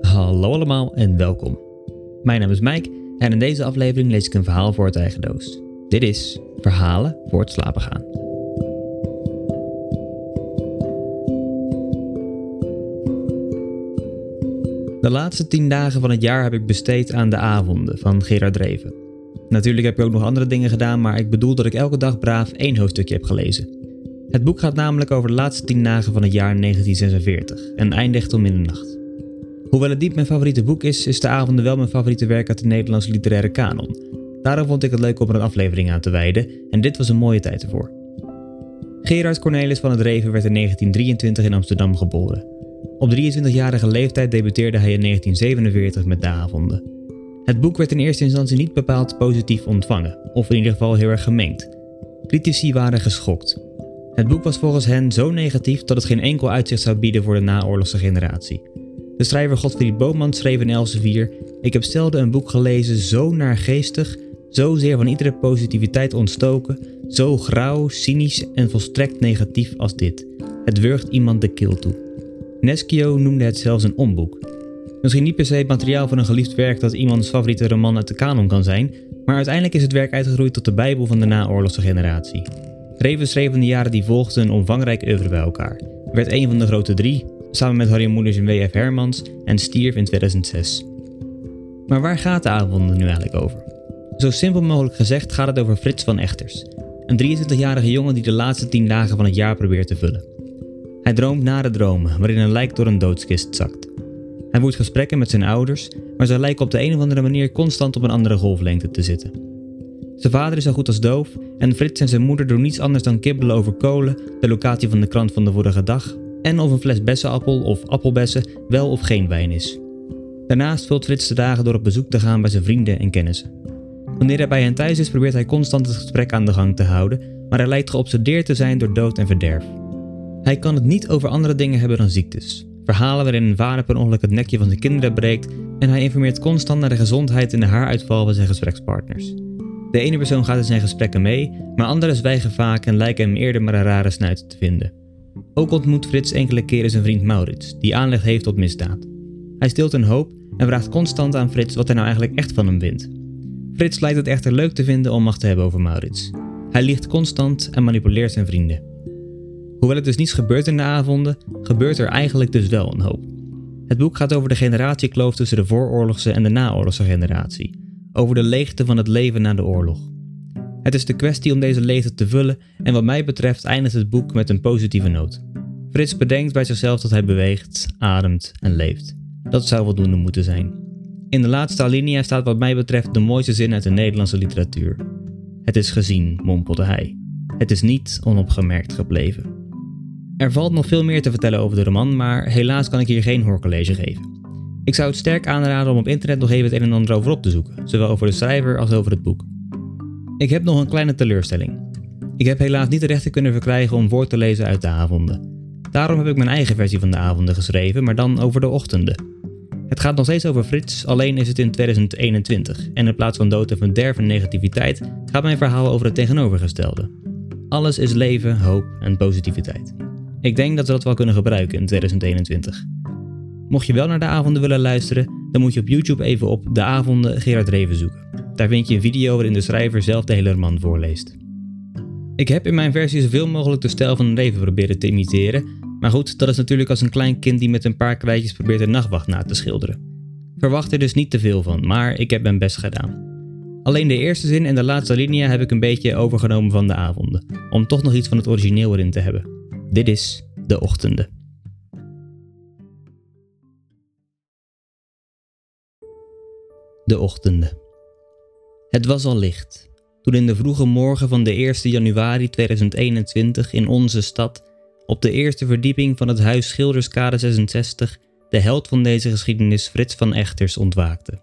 Hallo allemaal en welkom. Mijn naam is Mike en in deze aflevering lees ik een verhaal voor het eigen doos. Dit is Verhalen voor het slapen gaan. De laatste tien dagen van het jaar heb ik besteed aan de avonden van Gerard Dreven. Natuurlijk heb ik ook nog andere dingen gedaan, maar ik bedoel dat ik elke dag braaf één hoofdstukje heb gelezen. Het boek gaat namelijk over de laatste tien dagen van het jaar 1946 en eindigt om middernacht. Hoewel het niet mijn favoriete boek is, is De Avonden wel mijn favoriete werk uit de Nederlandse literaire kanon. Daarom vond ik het leuk om er een aflevering aan te wijden en dit was een mooie tijd ervoor. Gerard Cornelis van het Reven werd in 1923 in Amsterdam geboren. Op 23-jarige leeftijd debuteerde hij in 1947 met De Avonden. Het boek werd in eerste instantie niet bepaald positief ontvangen, of in ieder geval heel erg gemengd. Critici waren geschokt. Het boek was volgens hen zo negatief dat het geen enkel uitzicht zou bieden voor de naoorlogse generatie. De schrijver Godfried Boman schreef in Elsevier: Ik heb zelden een boek gelezen zo naargeestig, zozeer van iedere positiviteit ontstoken, zo grauw, cynisch en volstrekt negatief als dit. Het wurgt iemand de keel toe. Neschio noemde het zelfs een omboek. Misschien niet per se het materiaal voor een geliefd werk dat iemands favoriete roman uit de kanon kan zijn, maar uiteindelijk is het werk uitgegroeid tot de Bijbel van de naoorlogse generatie. Reven schreef in de jaren die volgden een omvangrijk oeuvre bij elkaar. Werd een van de grote drie, samen met Harry Moeders en W.F. Hermans en stierf in 2006. Maar waar gaat de avonden nu eigenlijk over? Zo simpel mogelijk gezegd gaat het over Frits van Echters, een 23-jarige jongen die de laatste 10 dagen van het jaar probeert te vullen. Hij droomt nare dromen waarin een lijk door een doodskist zakt. Hij voert gesprekken met zijn ouders, maar zij lijken op de een of andere manier constant op een andere golflengte te zitten. Zijn vader is zo goed als doof en Frits en zijn moeder doen niets anders dan kibbelen over kolen, de locatie van de krant van de vorige dag en of een fles bessenappel of appelbessen wel of geen wijn is. Daarnaast vult Frits de dagen door op bezoek te gaan bij zijn vrienden en kennissen. Wanneer hij bij hen thuis is, probeert hij constant het gesprek aan de gang te houden, maar hij lijkt geobsedeerd te zijn door dood en verderf. Hij kan het niet over andere dingen hebben dan ziektes. Verhalen waarin een vader per ongeluk het nekje van zijn kinderen breekt en hij informeert constant naar de gezondheid en de haaruitval van zijn gesprekspartners. De ene persoon gaat in zijn gesprekken mee, maar anderen zwijgen vaak en lijken hem eerder maar een rare snuit te vinden. Ook ontmoet Frits enkele keren zijn vriend Maurits, die aanleg heeft tot misdaad. Hij stilt een hoop en vraagt constant aan Frits wat hij nou eigenlijk echt van hem vindt. Frits lijkt het echter leuk te vinden om macht te hebben over Maurits. Hij liegt constant en manipuleert zijn vrienden. Hoewel het dus niets gebeurt in de avonden, gebeurt er eigenlijk dus wel een hoop. Het boek gaat over de generatiekloof tussen de vooroorlogse en de naoorlogse generatie over de leegte van het leven na de oorlog. Het is de kwestie om deze leegte te vullen en wat mij betreft eindigt het boek met een positieve noot. Frits bedenkt bij zichzelf dat hij beweegt, ademt en leeft. Dat zou voldoende moeten zijn. In de laatste alinea staat wat mij betreft de mooiste zin uit de Nederlandse literatuur. Het is gezien, mompelde hij. Het is niet onopgemerkt gebleven. Er valt nog veel meer te vertellen over de roman, maar helaas kan ik hier geen hoorcollege geven. Ik zou het sterk aanraden om op internet nog even het een en ander over op te zoeken, zowel over de schrijver als over het boek. Ik heb nog een kleine teleurstelling. Ik heb helaas niet de rechten kunnen verkrijgen om voor te lezen uit de avonden. Daarom heb ik mijn eigen versie van de avonden geschreven, maar dan over de ochtenden. Het gaat nog steeds over Frits, alleen is het in 2021 en in plaats van dood en verderf en negativiteit gaat mijn verhaal over het tegenovergestelde. Alles is leven, hoop en positiviteit. Ik denk dat we dat wel kunnen gebruiken in 2021. Mocht je wel naar de avonden willen luisteren, dan moet je op YouTube even op De Avonden Gerard Reven zoeken. Daar vind je een video waarin de schrijver zelf de hele roman voorleest. Ik heb in mijn versie zoveel mogelijk de stijl van Reven proberen te imiteren, maar goed, dat is natuurlijk als een klein kind die met een paar kwijtjes probeert een nachtwacht na te schilderen. Verwacht er dus niet te veel van, maar ik heb mijn best gedaan. Alleen de eerste zin en de laatste linia heb ik een beetje overgenomen van de avonden, om toch nog iets van het origineel erin te hebben. Dit is De Ochtenden. De ochtenden. Het was al licht toen in de vroege morgen van de 1 januari 2021 in onze stad, op de eerste verdieping van het huis Schilderskade 66, de held van deze geschiedenis Frits van Echters ontwaakte.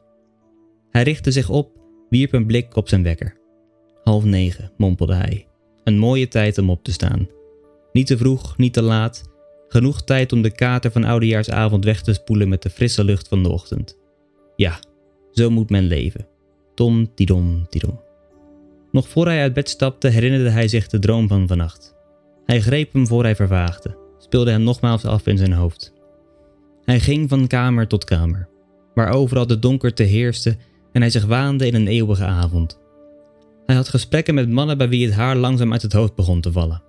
Hij richtte zich op, wierp een blik op zijn wekker. Half negen, mompelde hij. Een mooie tijd om op te staan. Niet te vroeg, niet te laat. Genoeg tijd om de kater van oudejaarsavond weg te spoelen met de frisse lucht van de ochtend. Ja, zo moet men leven. Tom, tidom, tidom. Nog voor hij uit bed stapte herinnerde hij zich de droom van vannacht. Hij greep hem voor hij vervaagde, speelde hem nogmaals af in zijn hoofd. Hij ging van kamer tot kamer. waar overal de donkerte heerste en hij zich waande in een eeuwige avond. Hij had gesprekken met mannen bij wie het haar langzaam uit het hoofd begon te vallen.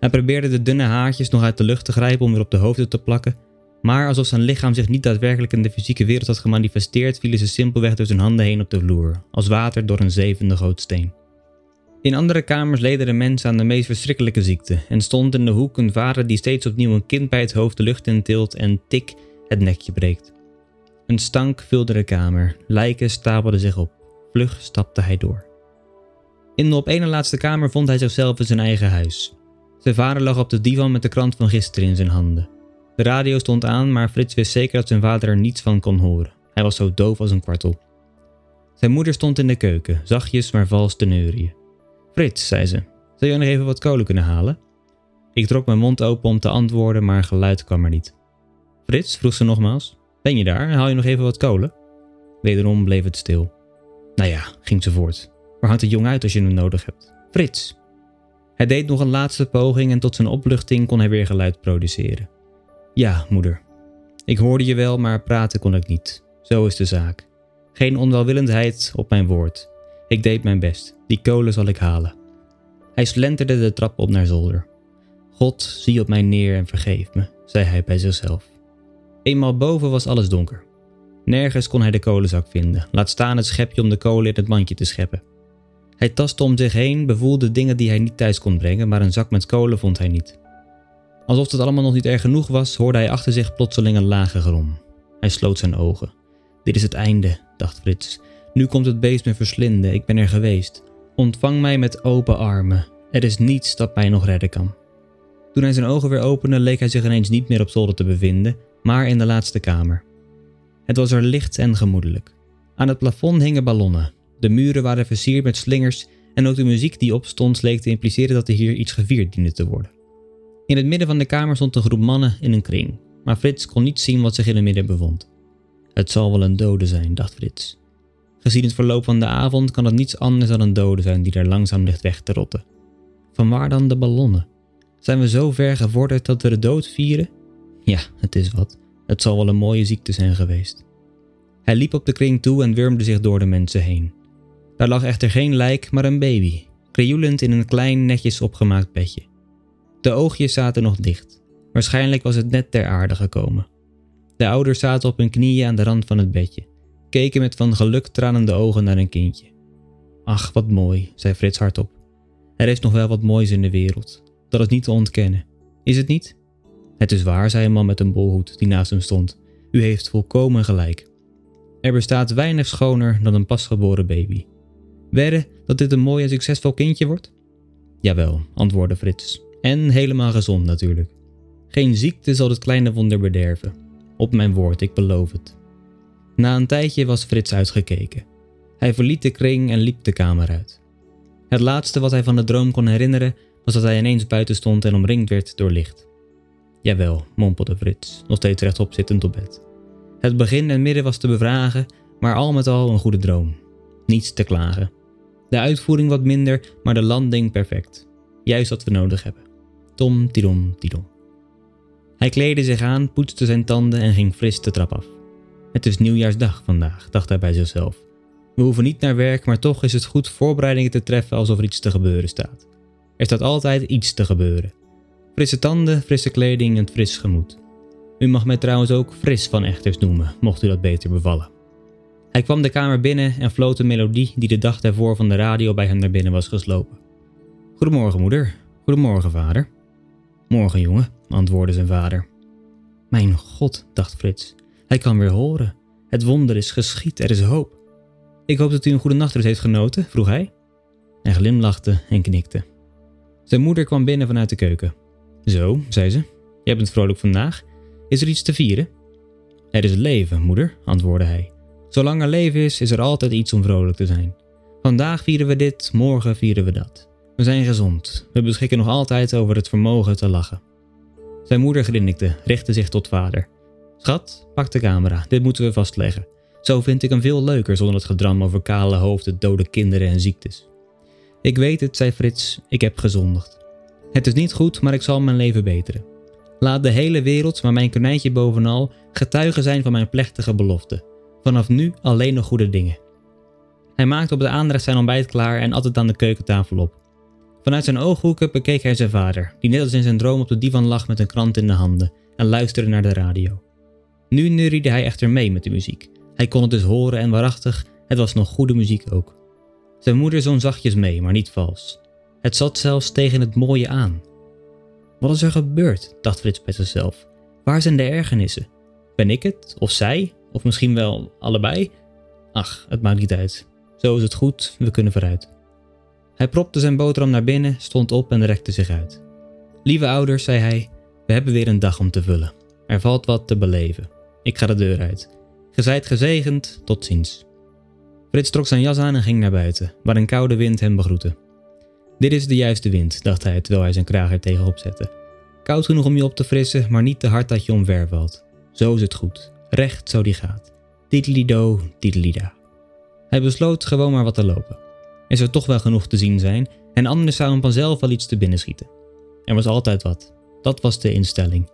Hij probeerde de dunne haartjes nog uit de lucht te grijpen om weer op de hoofden te plakken, maar alsof zijn lichaam zich niet daadwerkelijk in de fysieke wereld had gemanifesteerd, vielen ze simpelweg door zijn handen heen op de vloer, als water door een zevende gootsteen. In andere kamers leden de mensen aan de meest verschrikkelijke ziekte en stond in de hoek een vader die steeds opnieuw een kind bij het hoofd de lucht intilt en tik het nekje breekt. Een stank vulde de kamer, lijken stapelden zich op. Vlug stapte hij door. In de op ene laatste kamer vond hij zichzelf in zijn eigen huis. Zijn vader lag op de divan met de krant van gisteren in zijn handen. De radio stond aan, maar Frits wist zeker dat zijn vader er niets van kon horen. Hij was zo doof als een kwartel. Zijn moeder stond in de keuken, zachtjes maar vals te neurieën. Frits, zei ze, zou je nog even wat kolen kunnen halen? Ik trok mijn mond open om te antwoorden, maar geluid kwam er niet. Frits, vroeg ze nogmaals, ben je daar? Haal je nog even wat kolen? Wederom bleef het stil. Nou ja, ging ze voort. Waar hangt het jong uit als je hem nodig hebt? Frits. Hij deed nog een laatste poging en tot zijn opluchting kon hij weer geluid produceren. Ja, moeder. Ik hoorde je wel, maar praten kon ik niet. Zo is de zaak. Geen onwelwillendheid op mijn woord. Ik deed mijn best. Die kolen zal ik halen. Hij slenterde de trap op naar zolder. God, zie op mij neer en vergeef me, zei hij bij zichzelf. Eenmaal boven was alles donker. Nergens kon hij de kolenzak vinden, laat staan het schepje om de kolen in het mandje te scheppen. Hij tastte om zich heen, bevoelde dingen die hij niet thuis kon brengen, maar een zak met kolen vond hij niet. Alsof het allemaal nog niet erg genoeg was, hoorde hij achter zich plotseling een lage grom. Hij sloot zijn ogen. Dit is het einde, dacht Frits. Nu komt het beest me verslinden, ik ben er geweest. Ontvang mij met open armen. Er is niets dat mij nog redden kan. Toen hij zijn ogen weer opende, leek hij zich ineens niet meer op zolder te bevinden, maar in de laatste kamer. Het was er licht en gemoedelijk. Aan het plafond hingen ballonnen. De muren waren versierd met slingers en ook de muziek die opstond leek te impliceren dat er hier iets gevierd diende te worden. In het midden van de kamer stond een groep mannen in een kring, maar Frits kon niet zien wat zich in het midden bevond. Het zal wel een dode zijn, dacht Frits. Gezien het verloop van de avond kan het niets anders dan een dode zijn die daar langzaam ligt weg te rotten. Vanwaar dan de ballonnen? Zijn we zo ver gevorderd dat we de dood vieren? Ja, het is wat. Het zal wel een mooie ziekte zijn geweest. Hij liep op de kring toe en wurmde zich door de mensen heen. Daar lag echter geen lijk, maar een baby, krioelend in een klein netjes opgemaakt bedje. De oogjes zaten nog dicht. Waarschijnlijk was het net ter aarde gekomen. De ouders zaten op hun knieën aan de rand van het bedje, keken met van geluk tranende ogen naar een kindje. Ach, wat mooi, zei Frits hardop. Er is nog wel wat moois in de wereld. Dat is niet te ontkennen. Is het niet? Het is waar, zei een man met een bolhoed die naast hem stond. U heeft volkomen gelijk. Er bestaat weinig schoner dan een pasgeboren baby. Wedden dat dit een mooi en succesvol kindje wordt? Jawel, antwoordde Frits. En helemaal gezond natuurlijk. Geen ziekte zal het kleine wonder bederven. Op mijn woord, ik beloof het. Na een tijdje was Frits uitgekeken. Hij verliet de kring en liep de kamer uit. Het laatste wat hij van de droom kon herinneren was dat hij ineens buiten stond en omringd werd door licht. Jawel, mompelde Frits, nog steeds rechtop zittend op bed. Het begin en midden was te bevragen, maar al met al een goede droom. Niets te klagen. De uitvoering wat minder, maar de landing perfect. Juist wat we nodig hebben. Tom, tidom, tidom. Hij kleedde zich aan, poetste zijn tanden en ging fris de trap af. Het is nieuwjaarsdag vandaag, dacht hij bij zichzelf. We hoeven niet naar werk, maar toch is het goed voorbereidingen te treffen alsof er iets te gebeuren staat. Er staat altijd iets te gebeuren. Frisse tanden, frisse kleding en fris gemoed. U mag mij trouwens ook fris van echters noemen, mocht u dat beter bevallen. Hij kwam de kamer binnen en floot een melodie die de dag daarvoor van de radio bij hem naar binnen was geslopen. Goedemorgen, moeder. Goedemorgen, vader. Morgen, jongen, antwoordde zijn vader. Mijn god, dacht Frits. Hij kan weer horen. Het wonder is geschied, er is hoop. Ik hoop dat u een goede nachtrust heeft genoten, vroeg hij. Hij glimlachte en knikte. Zijn moeder kwam binnen vanuit de keuken. Zo, zei ze, jij bent vrolijk vandaag. Is er iets te vieren? Er is leven, moeder, antwoordde hij. Zolang er leven is, is er altijd iets om vrolijk te zijn. Vandaag vieren we dit, morgen vieren we dat. We zijn gezond. We beschikken nog altijd over het vermogen te lachen. Zijn moeder grinnikte, richtte zich tot vader. Schat, pak de camera, dit moeten we vastleggen. Zo vind ik hem veel leuker zonder het gedram over kale hoofden, dode kinderen en ziektes. Ik weet het, zei Frits, ik heb gezondigd. Het is niet goed, maar ik zal mijn leven beteren. Laat de hele wereld, maar mijn konijntje bovenal, getuige zijn van mijn plechtige belofte. Vanaf nu alleen nog goede dingen. Hij maakte op de aanrecht zijn ontbijt klaar en at het aan de keukentafel op. Vanuit zijn ooghoeken bekeek hij zijn vader, die net als in zijn droom op de divan lag met een krant in de handen en luisterde naar de radio. Nu neuriede hij echter mee met de muziek. Hij kon het dus horen en waarachtig, het was nog goede muziek ook. Zijn moeder zong zachtjes mee, maar niet vals. Het zat zelfs tegen het mooie aan. Wat is er gebeurd? dacht Frits bij zichzelf. Waar zijn de ergernissen? Ben ik het? Of zij? Of misschien wel allebei? Ach, het maakt niet uit. Zo is het goed, we kunnen vooruit. Hij propte zijn boterham naar binnen, stond op en rekte zich uit. Lieve ouders, zei hij, we hebben weer een dag om te vullen. Er valt wat te beleven. Ik ga de deur uit. Ge zijt gezegend, tot ziens. Frits trok zijn jas aan en ging naar buiten, waar een koude wind hem begroette. Dit is de juiste wind, dacht hij terwijl hij zijn kraag er tegenop zette. Koud genoeg om je op te frissen, maar niet te hard dat je omver valt. Zo is het goed. Recht zo die gaat. Titelido, titelida. Hij besloot gewoon maar wat te lopen. Er zou toch wel genoeg te zien zijn en anders zou hem vanzelf wel iets te binnen schieten. Er was altijd wat. Dat was de instelling.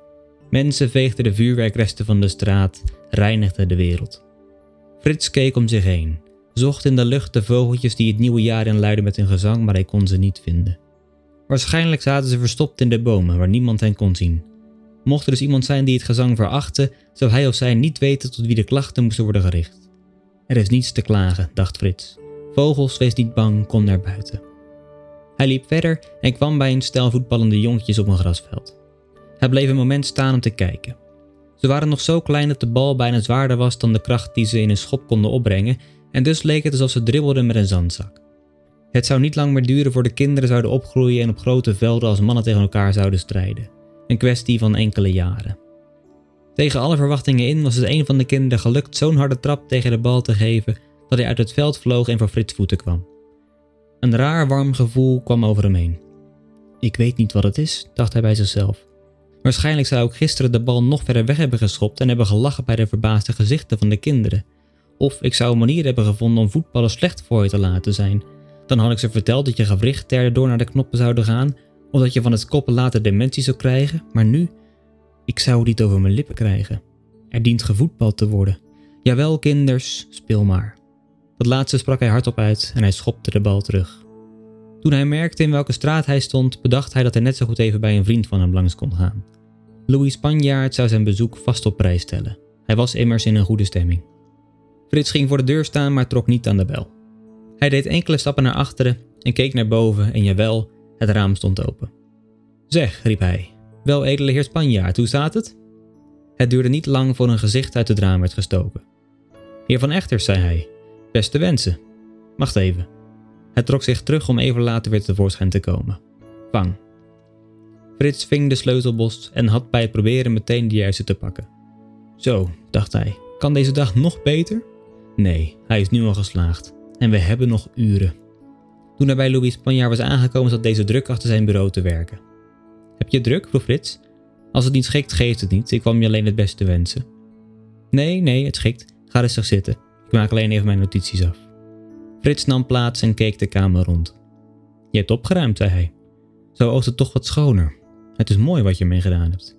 Mensen veegden de vuurwerkresten van de straat, reinigden de wereld. Frits keek om zich heen, zocht in de lucht de vogeltjes die het nieuwe jaar inluiden met hun gezang, maar hij kon ze niet vinden. Waarschijnlijk zaten ze verstopt in de bomen waar niemand hen kon zien. Mocht er dus iemand zijn die het gezang verachtte, zou hij of zij niet weten tot wie de klachten moesten worden gericht. Er is niets te klagen, dacht Frits. Vogels, wees niet bang, kom naar buiten. Hij liep verder en kwam bij een stel voetballende jongetjes op een grasveld. Hij bleef een moment staan om te kijken. Ze waren nog zo klein dat de bal bijna zwaarder was dan de kracht die ze in een schop konden opbrengen en dus leek het alsof ze dribbelden met een zandzak. Het zou niet lang meer duren voor de kinderen zouden opgroeien en op grote velden als mannen tegen elkaar zouden strijden. Een kwestie van enkele jaren. Tegen alle verwachtingen in was het een van de kinderen gelukt zo'n harde trap tegen de bal te geven dat hij uit het veld vloog en voor Frits voeten kwam. Een raar warm gevoel kwam over hem heen. Ik weet niet wat het is, dacht hij bij zichzelf. Waarschijnlijk zou ik gisteren de bal nog verder weg hebben geschopt en hebben gelachen bij de verbaasde gezichten van de kinderen. Of ik zou een manier hebben gevonden om voetballen slecht voor je te laten zijn. Dan had ik ze verteld dat je gewrichten door naar de knoppen zouden gaan, of dat je van het koppen later dementie zou krijgen, maar nu, ik zou het niet over mijn lippen krijgen. Er dient gevoetbald te worden. Jawel, kinders, speel maar. Dat laatste sprak hij hardop uit en hij schopte de bal terug. Toen hij merkte in welke straat hij stond, bedacht hij dat hij net zo goed even bij een vriend van hem langs kon gaan. Louis Spanjaard zou zijn bezoek vast op prijs stellen. Hij was immers in een goede stemming. Frits ging voor de deur staan, maar trok niet aan de bel. Hij deed enkele stappen naar achteren en keek naar boven en jawel, het raam stond open. Zeg, riep hij, wel edele heer Spanjaard, hoe staat het? Het duurde niet lang voor een gezicht uit het raam werd gestoken. Heer van Echters, zei hij, beste wensen. Wacht even. Hij trok zich terug om even later weer tevoorschijn te komen. Vang. Frits ving de sleutelbos en had bij het proberen meteen de juiste te pakken. Zo, dacht hij, kan deze dag nog beter? Nee, hij is nu al geslaagd. En we hebben nog uren. Toen hij bij Louis Spanjaard was aangekomen, zat deze druk achter zijn bureau te werken. Heb je druk? vroeg Frits. Als het niet schikt, geeft het niet. Ik kwam je alleen het beste wensen. Nee, nee, het schikt. Ga rustig zitten. Ik maak alleen even mijn notities af. Frits nam plaats en keek de kamer rond. Je hebt opgeruimd, zei hij. Zo oogt het toch wat schoner. Het is mooi wat je ermee gedaan hebt.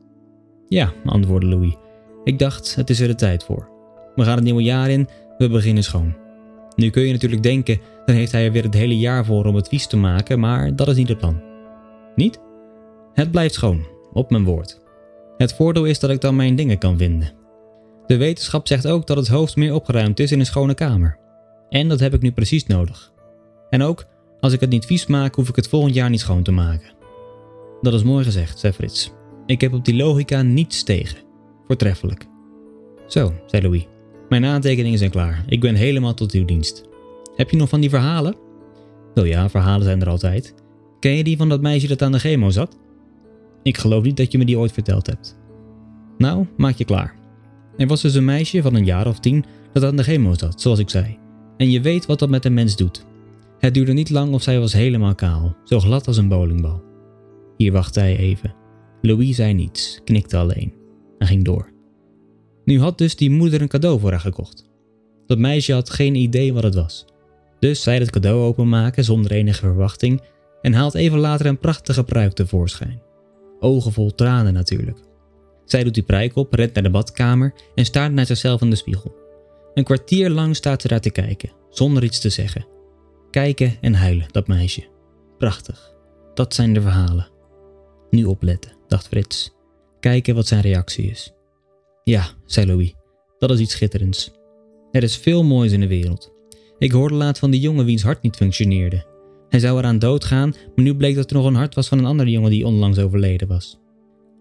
Ja, antwoordde Louis. Ik dacht, het is er de tijd voor. We gaan het nieuwe jaar in, we beginnen schoon. Nu kun je natuurlijk denken, dan heeft hij er weer het hele jaar voor om het vies te maken, maar dat is niet het plan. Niet? Het blijft schoon, op mijn woord. Het voordeel is dat ik dan mijn dingen kan vinden. De wetenschap zegt ook dat het hoofd meer opgeruimd is in een schone kamer. En dat heb ik nu precies nodig. En ook, als ik het niet vies maak, hoef ik het volgend jaar niet schoon te maken. Dat is mooi gezegd, zei Frits. Ik heb op die logica niets tegen. Voortreffelijk. Zo, zei Louis. Mijn aantekeningen zijn klaar. Ik ben helemaal tot uw dienst. Heb je nog van die verhalen? Wel ja, verhalen zijn er altijd. Ken je die van dat meisje dat aan de chemo zat? Ik geloof niet dat je me die ooit verteld hebt. Nou, maak je klaar. Er was dus een meisje van een jaar of tien dat aan de chemo zat, zoals ik zei. En je weet wat dat met een mens doet. Het duurde niet lang of zij was helemaal kaal, zo glad als een bowlingbal. Hier wachtte hij even. Louis zei niets, knikte alleen en ging door. Nu had dus die moeder een cadeau voor haar gekocht. Dat meisje had geen idee wat het was. Dus zij het cadeau openmaken zonder enige verwachting en haalt even later een prachtige pruik tevoorschijn. Ogen vol tranen natuurlijk. Zij doet die pruik op, rent naar de badkamer en staart naar zichzelf in de spiegel. Een kwartier lang staat ze daar te kijken, zonder iets te zeggen. Kijken en huilen, dat meisje. Prachtig. Dat zijn de verhalen. Nu opletten, dacht Frits. Kijken wat zijn reactie is. Ja, zei Louis, dat is iets schitterends. Er is veel moois in de wereld. Ik hoorde laat van die jongen wiens hart niet functioneerde. Hij zou eraan doodgaan, maar nu bleek dat er nog een hart was van een andere jongen die onlangs overleden was.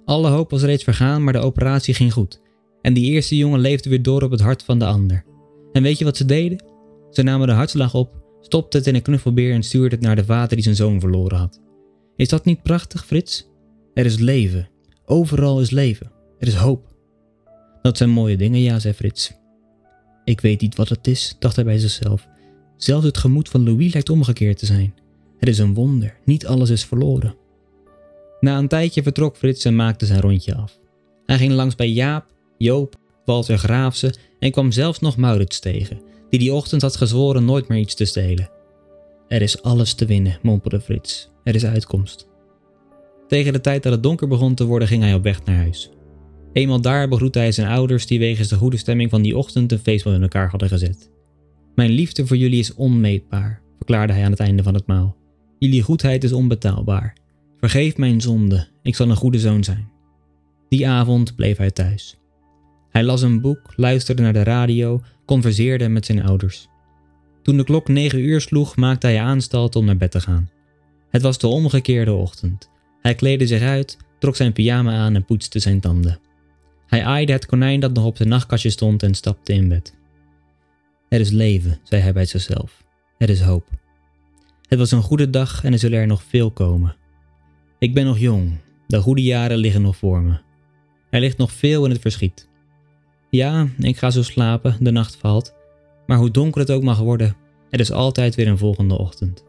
Alle hoop was reeds vergaan, maar de operatie ging goed. En die eerste jongen leefde weer door op het hart van de ander. En weet je wat ze deden? Ze namen de hartslag op, stopten het in een knuffelbeer en stuurden het naar de vader die zijn zoon verloren had. Is dat niet prachtig, Frits? Er is leven. Overal is leven. Er is hoop. Dat zijn mooie dingen, ja, zei Frits. Ik weet niet wat het is, dacht hij bij zichzelf. Zelfs het gemoed van Louis lijkt omgekeerd te zijn. Het is een wonder, niet alles is verloren. Na een tijdje vertrok Frits en maakte zijn rondje af. Hij ging langs bij Jaap, Joop, Walter Graafse en kwam zelfs nog Maurits tegen, die die ochtend had gezworen nooit meer iets te stelen. Er is alles te winnen, mompelde Frits. Er is uitkomst. Tegen de tijd dat het donker begon te worden, ging hij op weg naar huis. Eenmaal daar begroette hij zijn ouders, die wegens de goede stemming van die ochtend een feestmaal in elkaar hadden gezet. Mijn liefde voor jullie is onmeetbaar, verklaarde hij aan het einde van het maal. Jullie goedheid is onbetaalbaar. Vergeef mijn zonde, ik zal een goede zoon zijn. Die avond bleef hij thuis. Hij las een boek, luisterde naar de radio, converseerde met zijn ouders. Toen de klok negen uur sloeg, maakte hij aanstalt om naar bed te gaan. Het was de omgekeerde ochtend. Hij kleedde zich uit, trok zijn pyjama aan en poetste zijn tanden. Hij aaide het konijn dat nog op zijn nachtkastje stond en stapte in bed. Er is leven, zei hij bij zichzelf. Er is hoop. Het was een goede dag en er zullen er nog veel komen. Ik ben nog jong, de goede jaren liggen nog voor me. Er ligt nog veel in het verschiet. Ja, ik ga zo slapen, de nacht valt, maar hoe donker het ook mag worden, er is altijd weer een volgende ochtend.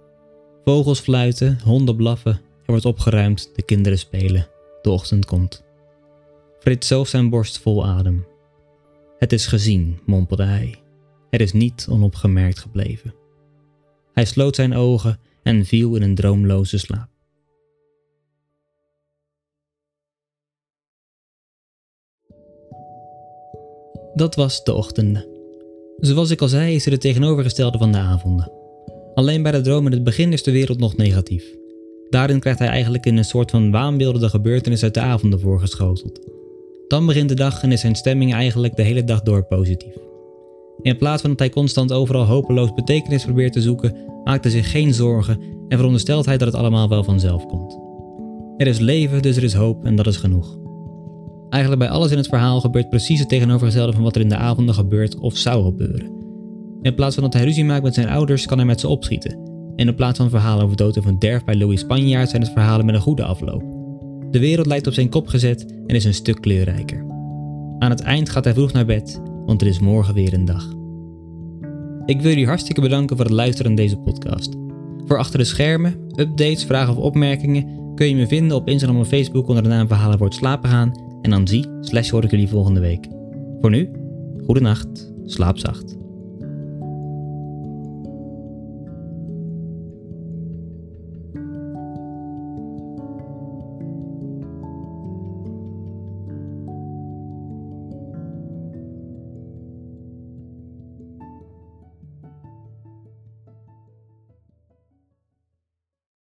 Vogels fluiten, honden blaffen, er wordt opgeruimd, de kinderen spelen, de ochtend komt. Frits zoog zijn borst vol adem. Het is gezien, mompelde hij. Er is niet onopgemerkt gebleven. Hij sloot zijn ogen en viel in een droomloze slaap. Dat was de ochtenden. Zoals ik al zei, is het het tegenovergestelde van de avonden. Alleen bij de droom in het begin is de wereld nog negatief. Daarin krijgt hij eigenlijk in een soort van waanbeelden de gebeurtenis uit de avonden voorgeschoteld. Dan begint de dag en is zijn stemming eigenlijk de hele dag door positief. In plaats van dat hij constant overal hopeloos betekenis probeert te zoeken, maakt hij zich geen zorgen en veronderstelt hij dat het allemaal wel vanzelf komt. Er is leven, dus er is hoop en dat is genoeg. Eigenlijk bij alles in het verhaal gebeurt precies het tegenovergestelde van wat er in de avonden gebeurt of zou gebeuren. In plaats van dat hij ruzie maakt met zijn ouders, kan hij met ze opschieten. En in plaats van verhalen over dood of een derf bij Louis Spanjaard zijn het verhalen met een goede afloop. De wereld lijkt op zijn kop gezet en is een stuk kleurrijker. Aan het eind gaat hij vroeg naar bed, want er is morgen weer een dag. Ik wil jullie hartstikke bedanken voor het luisteren naar deze podcast. Voor achter de schermen, updates, vragen of opmerkingen kun je me vinden op Instagram of Facebook onder de naam Verhalen wordt slapen gaan en dan zie slash hoor ik jullie volgende week. Voor nu, goede nacht, slaap zacht.